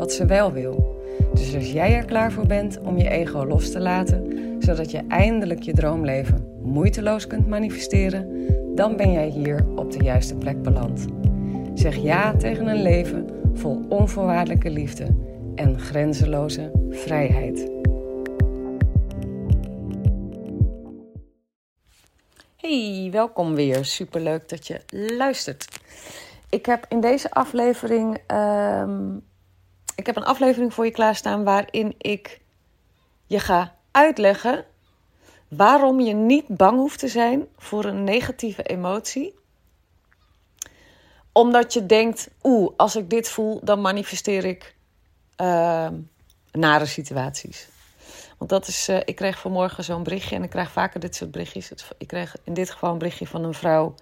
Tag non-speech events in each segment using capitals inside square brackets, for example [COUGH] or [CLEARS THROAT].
wat ze wel wil. Dus als jij er klaar voor bent om je ego los te laten, zodat je eindelijk je droomleven moeiteloos kunt manifesteren, dan ben jij hier op de juiste plek beland. Zeg ja tegen een leven vol onvoorwaardelijke liefde en grenzeloze vrijheid. Hey, welkom weer. Superleuk dat je luistert. Ik heb in deze aflevering. ehm, ik heb een aflevering voor je klaarstaan waarin ik je ga uitleggen waarom je niet bang hoeft te zijn voor een negatieve emotie. Omdat je denkt, oeh, als ik dit voel, dan manifesteer ik ehm, nare situaties. Want dat is, eh, ik kreeg vanmorgen zo'n berichtje en ik krijg vaker dit soort berichtjes. Ik kreeg in dit geval een berichtje van een vrouw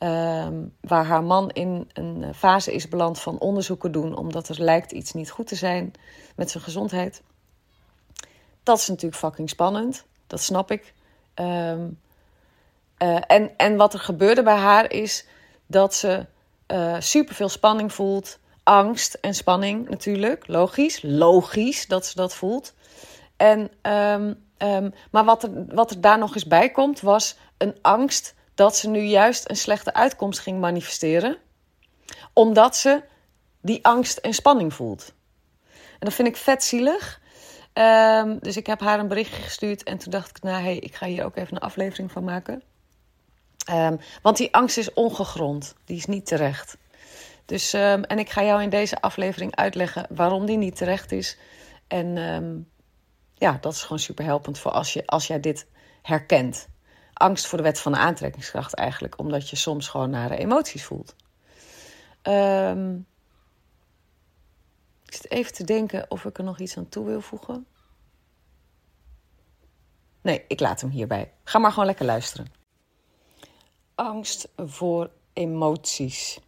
ehm, waar haar man in een eh, fase is beland van onderzoeken doen, omdat er lijkt iets niet goed te zijn met zijn gezondheid. Dat is natuurlijk fucking spannend, dat snap ik. Ehm, eh, en, en wat er gebeurde bij haar is dat ze eh superveel spanning voelt, angst en spanning natuurlijk, logisch, logisch dat ze dat voelt. En, ehm, maar wat er, wat er daar nog eens bij komt, was een angst dat ze nu juist een slechte uitkomst ging manifesteren. Omdat ze die angst en spanning voelt. En dat vind ik vet zielig. Ehm, dus ik heb haar een berichtje gestuurd en toen dacht ik, nou hey, ik ga hier ook even een aflevering van maken. Ehm, want die angst is ongegrond, die is niet terecht. Dus, ehm, en ik ga jou in deze aflevering uitleggen waarom die niet terecht is. En ja, dat is gewoon super helpend voor als, je, als jij dit herkent. Angst voor de wet van de aantrekkingskracht eigenlijk, omdat je soms gewoon nare emoties voelt. Ehm, ik zit even te denken of ik er nog iets aan toe wil voegen. Nee, ik laat hem hierbij. Ga maar gewoon lekker luisteren. Angst voor emoties.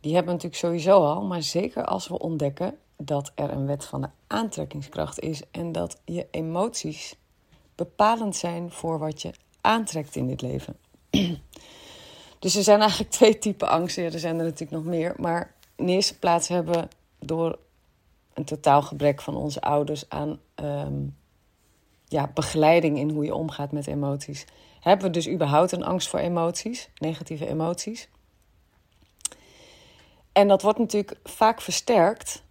Die hebben we natuurlijk sowieso al, maar zeker als we ontdekken dat er een wet van de aantrekkingskracht is en dat je emoties bepalend zijn voor wat je aantrekt in dit leven. [CLEARS THROAT] dus er zijn eigenlijk twee typen angsten. Er zijn er natuurlijk nog meer. Maar in eerste plaats hebben we door een totaal gebrek van onze ouders aan ehm, ja, begeleiding in hoe je omgaat met emoties. Hebben we dus überhaupt een angst voor emoties, negatieve emoties. En dat wordt natuurlijk vaak versterkt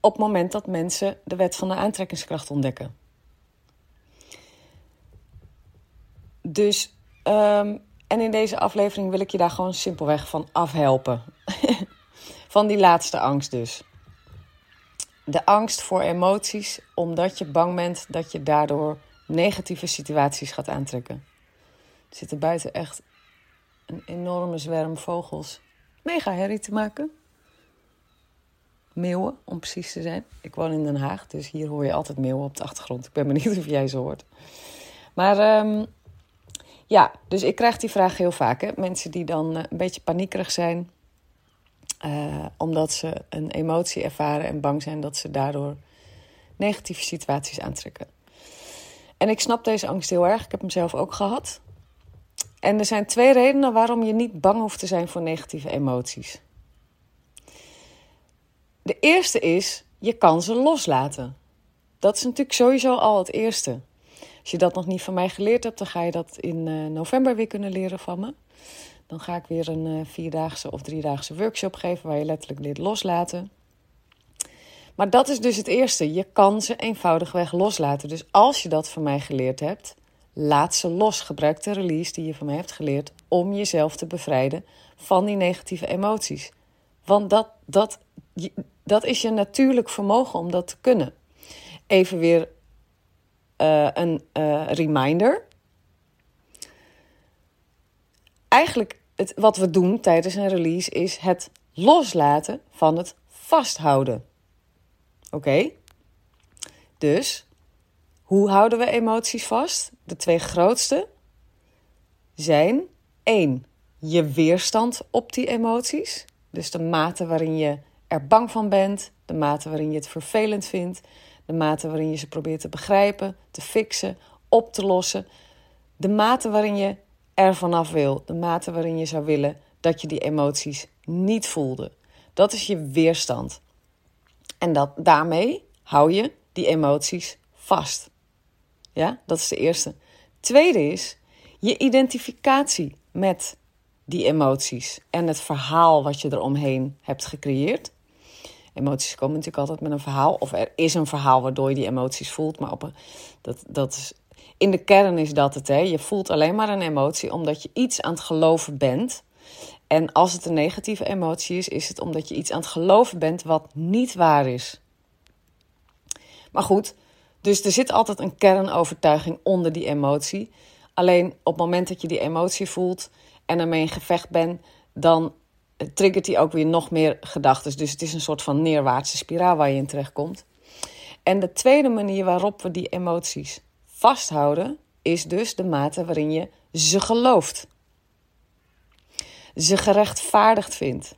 op het moment dat mensen de wet van de aantrekkingskracht ontdekken. Dus, ehm, en in deze aflevering wil ik je daar gewoon simpelweg van afhelpen. [LAUGHS] van die laatste angst dus. De angst voor emoties, omdat je bang bent dat je daardoor negatieve situaties gaat aantrekken. Er zitten buiten echt een enorme zwerm vogels mega herrie te maken. Meeuwen, om precies te zijn. Ik woon in Den Haag, dus hier hoor je altijd meeuwen op de achtergrond. Ik ben benieuwd of jij ze hoort. Maar ehm, ja, dus ik krijg die vraag heel vaak. Hè? Mensen die dan eh, een beetje paniekerig zijn. eh, omdat ze een emotie ervaren en bang zijn dat ze daardoor negatieve situaties aantrekken. En ik snap deze angst heel erg. Ik heb hem zelf ook gehad. En er zijn twee redenen waarom je niet bang hoeft te zijn voor negatieve emoties. De eerste is, je kan ze loslaten. Dat is natuurlijk sowieso al het eerste. Als je dat nog niet van mij geleerd hebt, dan ga je dat in eh, november weer kunnen leren van me. Dan ga ik weer een eh, vierdaagse of driedaagse workshop geven waar je letterlijk leert loslaten. Maar dat is dus het eerste. Je kan ze eenvoudigweg loslaten. Dus als je dat van mij geleerd hebt, laat ze los. Gebruik de release die je van mij hebt geleerd om jezelf te bevrijden van die negatieve emoties. Want dat, dat, dat is je natuurlijk vermogen om dat te kunnen. Even weer eh, een eh, reminder. Eigenlijk het, wat we doen tijdens een release is het loslaten van het vasthouden. Oké? Dus, hoe houden we emoties vast? De twee grootste zijn één, je weerstand op die emoties. Dus de mate waarin je er bang van bent, de mate waarin je het vervelend vindt, de mate waarin je ze probeert te begrijpen, te fixen, op te lossen, de mate waarin je er vanaf wil, de mate waarin je zou willen dat je die emoties niet voelde. Dat is je weerstand. En dat, daarmee hou je die emoties vast. Ja, dat is de eerste. Tweede is je identificatie met die emoties en het verhaal wat je eromheen hebt gecreëerd. Emoties komen natuurlijk altijd met een verhaal, of er is een verhaal waardoor je die emoties voelt, maar op dat, dat is, in de kern is dat het. Hè? Je voelt alleen maar een emotie omdat je iets aan het geloven bent. En als het een negatieve emotie is, is het omdat je iets aan het geloven bent wat niet waar is. Maar goed, dus er zit altijd een kernovertuiging onder die emotie. Alleen op het moment dat je die emotie voelt en ermee in gevecht bent, dan triggert die ook weer nog meer gedachten. Dus het is een soort van neerwaartse spiraal waar je in terechtkomt. En de tweede manier waarop we die emoties vasthouden, is dus de mate waarin je ze gelooft. Ze gerechtvaardigd vindt.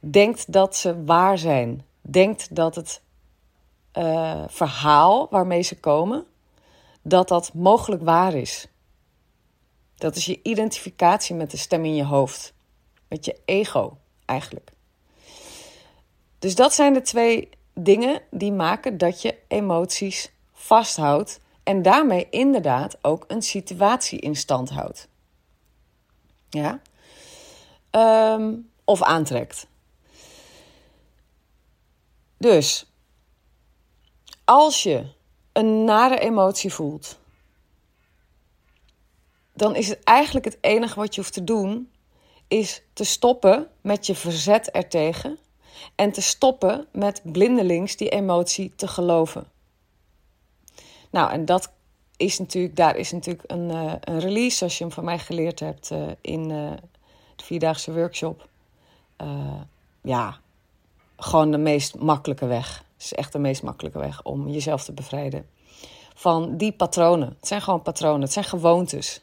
Denkt dat ze waar zijn. Denkt dat het uh, verhaal waarmee ze komen, dat dat mogelijk waar is. Dat is je identificatie met de stem in je hoofd. Met je ego eigenlijk. Dus dat zijn de twee dingen die maken dat je emoties vasthoudt en daarmee inderdaad ook een situatie in stand houdt. Ja? Um, of aantrekt. Dus als je een nare emotie voelt, dan is het eigenlijk het enige wat je hoeft te doen, is te stoppen met je verzet ertegen en te stoppen met blindelings die emotie te geloven. Nou, en dat is natuurlijk, daar is natuurlijk een, uh, een release, zoals je hem van mij geleerd hebt uh, in uh, de vierdaagse workshop. ja, gewoon de meest makkelijke weg. Het is echt de meest makkelijke weg om jezelf te bevrijden van die patronen. Het zijn gewoon patronen, het zijn gewoontes.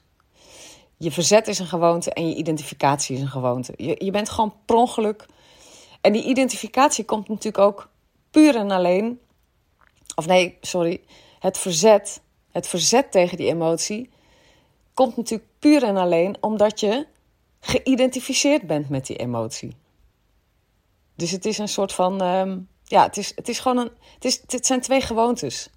Je verzet is een gewoonte en je identificatie is een gewoonte. Je, je bent gewoon per ongeluk. En die identificatie komt natuurlijk ook puur en alleen. Of nee, sorry het verzet, het verzet tegen die emotie, komt natuurlijk puur en alleen omdat je geïdentificeerd bent met die emotie. Dus het is een soort van, um, ja, het is, het is gewoon een, het, is, het zijn twee gewoontes.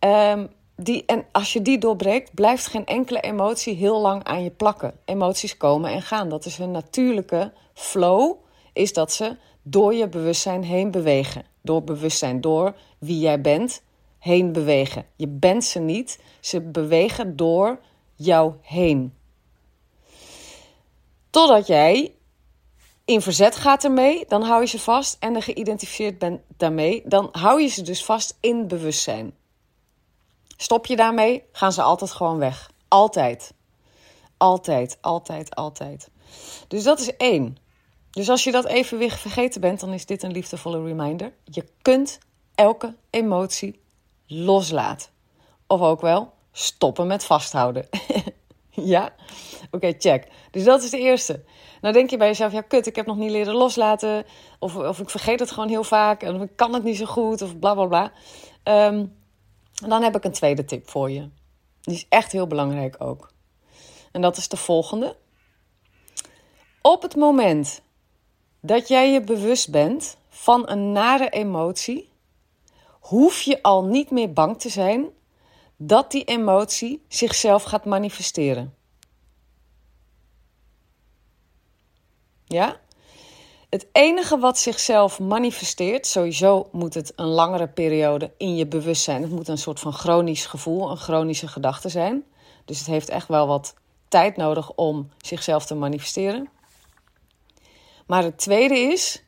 Um, die, en als je die doorbreekt, blijft geen enkele emotie heel lang aan je plakken. Emoties komen en gaan. Dat is hun natuurlijke flow, is dat ze door je bewustzijn heen bewegen. Door bewustzijn, door wie jij bent, heen bewegen. Je bent ze niet, ze bewegen door jou heen. Totdat jij in verzet gaat ermee, dan hou je ze vast en er geïdentificeerd bent daarmee, dan hou je ze dus vast in bewustzijn. Stop je daarmee, gaan ze altijd gewoon weg. Altijd. Altijd, altijd, altijd. Dus dat is één. Dus als je dat even weer vergeten bent, dan is dit een liefdevolle reminder. Je kunt elke emotie loslaten. Of ook wel stoppen met vasthouden. [LAUGHS] ja? Oké, check. Dus dat is de eerste. Nou denk je bij jezelf, ja kut, ik heb nog niet leren loslaten. Of, of ik vergeet het gewoon heel vaak. Of ik kan het niet zo goed. Of bla bla bla. Ehm, dan heb ik een tweede tip voor je. Die is echt heel belangrijk ook. En dat is de volgende. Op het moment dat jij je bewust bent van een nare emotie, hoef je al niet meer bang te zijn dat die emotie zichzelf gaat manifesteren. Ja? Het enige wat zichzelf manifesteert, sowieso moet het een langere periode in je bewustzijn. Het moet een soort van chronisch gevoel, een chronische gedachte zijn. Dus het heeft echt wel wat tijd nodig om zichzelf te manifesteren. Maar het tweede is,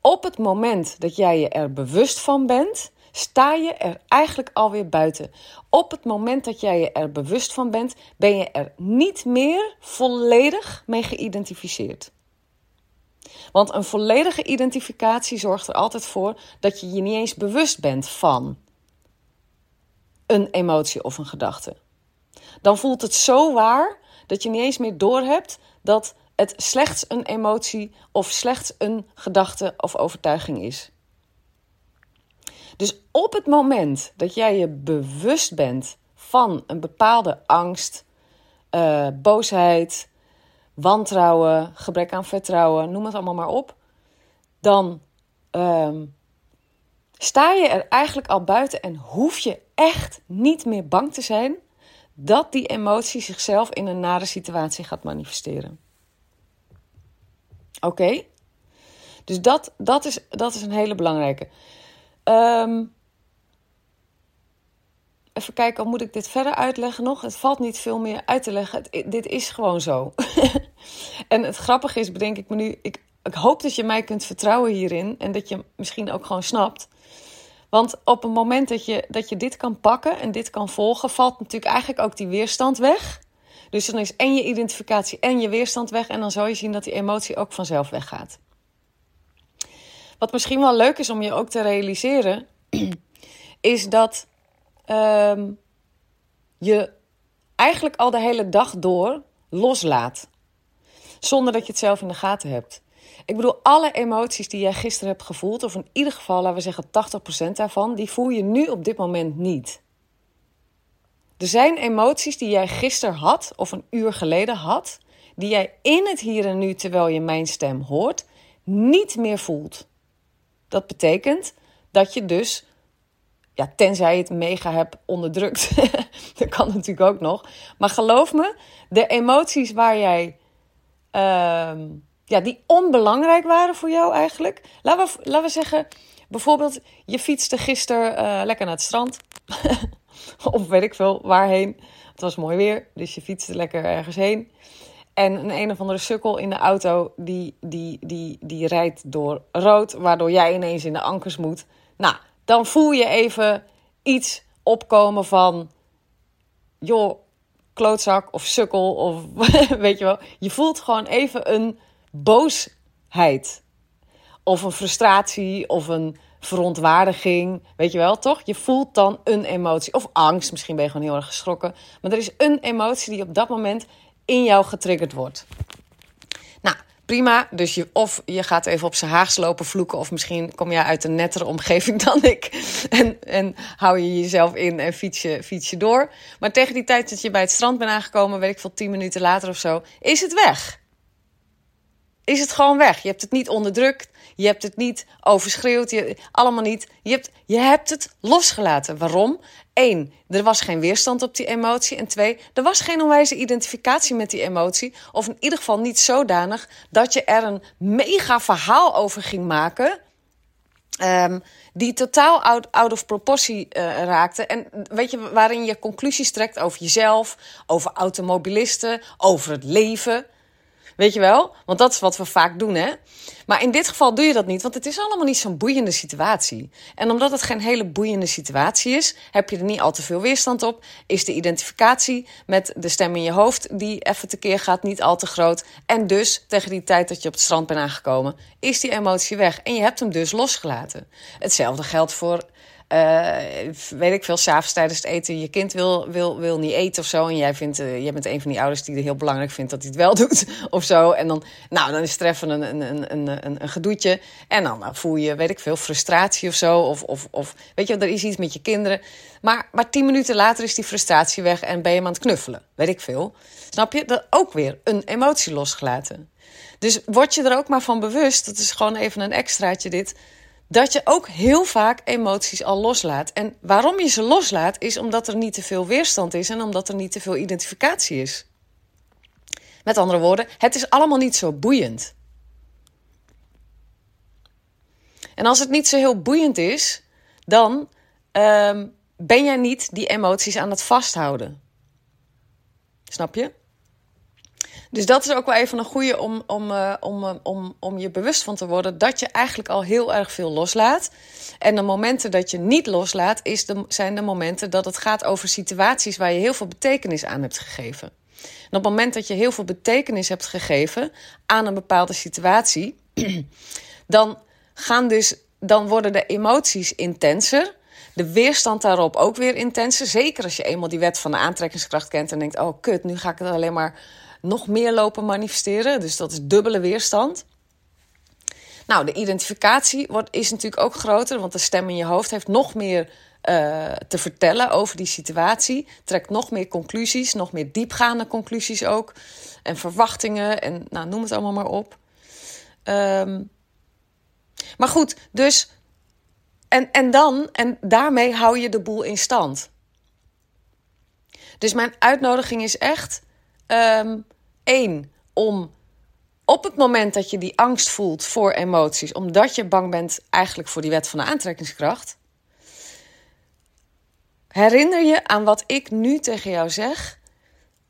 op het moment dat jij je er bewust van bent, sta je er eigenlijk alweer buiten. Op het moment dat jij je er bewust van bent, ben je er niet meer volledig mee geïdentificeerd. Want een volledige identificatie zorgt er altijd voor dat je je niet eens bewust bent van een emotie of een gedachte. Dan voelt het zo waar dat je niet eens meer doorhebt dat het slechts een emotie of slechts een gedachte of overtuiging is. Dus op het moment dat jij je bewust bent van een bepaalde angst, uh, boosheid, wantrouwen, gebrek aan vertrouwen, noem het allemaal maar op, dan uh, sta je er eigenlijk al buiten en hoef je echt niet meer bang te zijn dat die emotie zichzelf in een nare situatie gaat manifesteren. Oké? Dus dat, dat, is, dat is een hele belangrijke. Um, even kijken, moet ik dit verder uitleggen nog? Het valt niet veel meer uit te leggen. dit is gewoon zo. [LAUGHS] en het grappige is, bedenk ik me nu, ik, ik hoop dat je mij kunt vertrouwen hierin en dat je misschien ook gewoon snapt. Want op het moment dat je, dat je dit kan pakken en dit kan volgen, valt natuurlijk eigenlijk ook die weerstand weg. Dus dan is en je identificatie en je weerstand weg. En dan zal je zien dat die emotie ook vanzelf weggaat. Wat misschien wel leuk is om je ook te realiseren, [CLEARS THROAT] is dat um, je eigenlijk al de hele dag door loslaat. Zonder dat je het zelf in de gaten hebt. Ik bedoel, alle emoties die jij gisteren hebt gevoeld, of in ieder geval, laten we zeggen 80% daarvan, die voel je nu op dit moment niet. Er zijn emoties die jij gisteren had, of een uur geleden had, die jij in het hier en nu, terwijl je mijn stem hoort, niet meer voelt. Dat betekent dat je dus ja, tenzij je het mega hebt onderdrukt. [LAUGHS] dat kan natuurlijk ook nog. Maar geloof me, de emoties waar jij. Uh, ja, die onbelangrijk waren voor jou eigenlijk. Laten we, laten we zeggen, bijvoorbeeld, je fietste gisteren uh, lekker naar het strand. [LAUGHS] of weet ik veel waarheen. Het was mooi weer, dus je fietste lekker ergens heen. En een een of andere sukkel in de auto, die, die, die, die rijdt door rood, waardoor jij ineens in de ankers moet. Nou, dan voel je even iets opkomen van, joh, klootzak of sukkel of [LAUGHS] weet je wel. Je voelt gewoon even een boosheid of een frustratie of een verontwaardiging, weet je wel, toch? Je voelt dan een emotie of angst, misschien ben je gewoon heel erg geschrokken, maar er is een emotie die op dat moment in jou getriggerd wordt prima. Dus je, of je gaat even op zijn haags lopen vloeken. Of misschien kom je uit een nettere omgeving [LAUGHS] dan ik. En, en hou je jezelf in en fiets je, fiets je door. Maar tegen die tijd dat je bij het strand bent aangekomen, weet ik veel, tien minuten later of zo, is het weg. Is het gewoon weg. Je hebt het niet onderdrukt. Je hebt het niet overschreeuwd. Je, allemaal niet. Je hebt, je hebt het losgelaten. Waarom? Eén, er was geen weerstand op die emotie. En twee, er was geen onwijze identificatie met die emotie. Of in ieder geval niet zodanig dat je er een mega verhaal over ging maken. Um, die totaal out, of proportie uh, raakte. En weet je, waarin je conclusies trekt over jezelf, over automobilisten, over het leven. Weet je wel? Want dat is wat we vaak doen, hè? Maar in dit geval doe je dat niet, want het is allemaal niet zo'n boeiende situatie. En omdat het geen hele boeiende situatie is, heb je er niet al te veel weerstand op. Is de identificatie met de stem in je hoofd die even tekeer gaat niet al te groot. En dus tegen die tijd dat je op het strand bent aangekomen, is die emotie weg. En je hebt hem dus losgelaten. Hetzelfde geldt voor uh, weet ik veel, s'avonds tijdens het eten je kind wil, wil, wil niet eten of zo. En jij, vindt, uh, jij bent een van die ouders die het heel belangrijk vindt dat hij het wel [LAUGHS] doet of zo. En dan, nou, dan is het even een, een, een, een, een gedoetje. En dan voel je, weet ik veel, frustratie of zo. Of, of, of weet je, er is iets met je kinderen. Maar, maar tien minuten later is die frustratie weg en ben je aan het knuffelen. Weet ik veel. Snap je? Dat ook weer een emotie losgelaten. Dus word je er ook maar van bewust, dat is gewoon even een extraatje dit dat je ook heel vaak emoties al loslaat. En waarom je ze loslaat, is omdat er niet te veel weerstand is en omdat er niet te veel identificatie is. Met andere woorden, het is allemaal niet zo boeiend. En als het niet zo heel boeiend is, dan uh, ben jij niet die emoties aan het vasthouden. Snap je? Dus dat is ook wel even een goede om, om, uh, om, uh, om, om je bewust van te worden dat je eigenlijk al heel erg veel loslaat. En de momenten dat je niet loslaat, is de, zijn de momenten dat het gaat over situaties waar je heel veel betekenis aan hebt gegeven. En op het moment dat je heel veel betekenis hebt gegeven aan een bepaalde situatie, [CLEARS THROAT] dan gaan dus, dan worden de emoties intenser. De weerstand daarop ook weer intenser. Zeker als je eenmaal die wet van de aantrekkingskracht kent en denkt: oh kut, nu ga ik het alleen maar nog meer lopen manifesteren. Dus dat is dubbele weerstand. Nou, de identificatie wordt, is natuurlijk ook groter, want de stem in je hoofd heeft nog meer uh, te vertellen over die situatie. Trekt nog meer conclusies, nog meer diepgaande conclusies ook. En verwachtingen en nou, noem het allemaal maar op. Um, maar goed, dus. En, en dan, en daarmee hou je de boel in stand. Dus mijn uitnodiging is echt: um, om op het moment dat je die angst voelt voor emoties, omdat je bang bent eigenlijk voor die wet van de aantrekkingskracht, herinner je aan wat ik nu tegen jou zeg.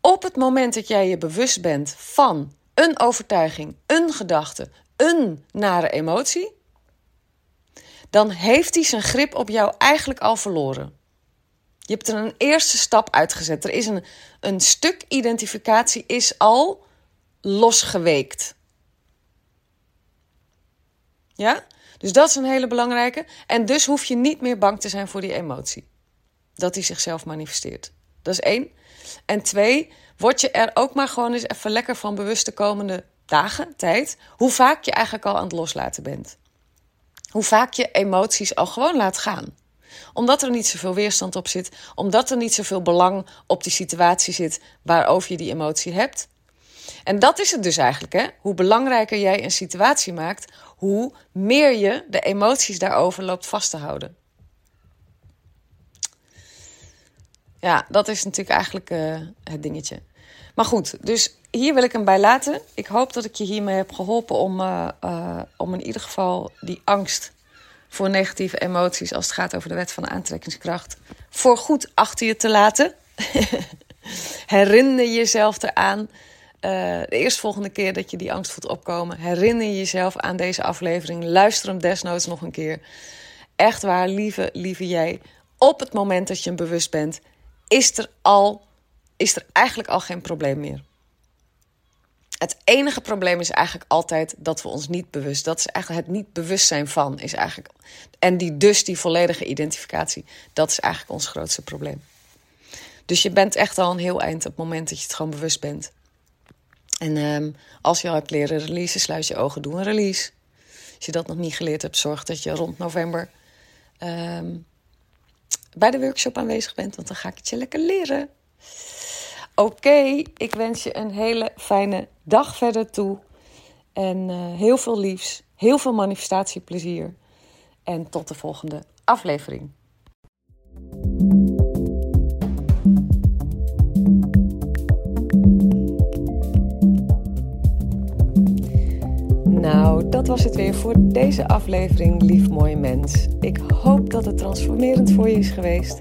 Op het moment dat jij je bewust bent van een overtuiging, een gedachte, een nare emotie, dan heeft hij zijn grip op jou eigenlijk al verloren. Je hebt er een eerste stap uitgezet. Er is een, een stuk identificatie is al losgeweekt. Ja? Dus dat is een hele belangrijke. En dus hoef je niet meer bang te zijn voor die emotie. Dat die zichzelf manifesteert. Dat is één. En twee, word je er ook maar gewoon eens even lekker van bewust de komende dagen, tijd, hoe vaak je eigenlijk al aan het loslaten bent. Hoe vaak je emoties al gewoon laat gaan. Omdat er niet zoveel weerstand op zit, omdat er niet zoveel belang op die situatie zit waarover je die emotie hebt. En dat is het dus eigenlijk, hè? Hoe belangrijker jij een situatie maakt, hoe meer je de emoties daarover loopt vast te houden. Ja, dat is natuurlijk eigenlijk uh, het dingetje. Maar goed, dus hier wil ik hem bij laten. Ik hoop dat ik je hiermee heb geholpen om, uh, uh, om in ieder geval die angst voor negatieve emoties als het gaat over de wet van de aantrekkingskracht voor goed achter je te laten. [LAUGHS] Herinner jezelf eraan. Uh, de eerstvolgende keer dat je die angst voelt opkomen, herinner jezelf aan deze aflevering. Luister hem desnoods nog een keer. Echt waar, lieve, lieve jij. Op het moment dat je hem bewust bent, is er, al, is er eigenlijk al geen probleem meer. Het enige probleem is eigenlijk altijd dat we ons niet bewust. Dat is eigenlijk het niet bewustzijn van is eigenlijk. En die dus die volledige identificatie. Dat is eigenlijk ons grootste probleem. Dus je bent echt al een heel eind op het moment dat je het gewoon bewust bent. En um, als je al hebt leren releasen, sluit je ogen, doe een release. Als je dat nog niet geleerd hebt, zorg dat je rond november um, bij de workshop aanwezig bent, want dan ga ik het je lekker leren. Oké, ik wens je een hele fijne dag verder toe. En uh, heel veel liefs, heel veel manifestatieplezier. En tot de volgende aflevering. Nou, dat was het weer voor deze aflevering, lief mooi mens. Ik hoop dat het transformerend voor je is geweest.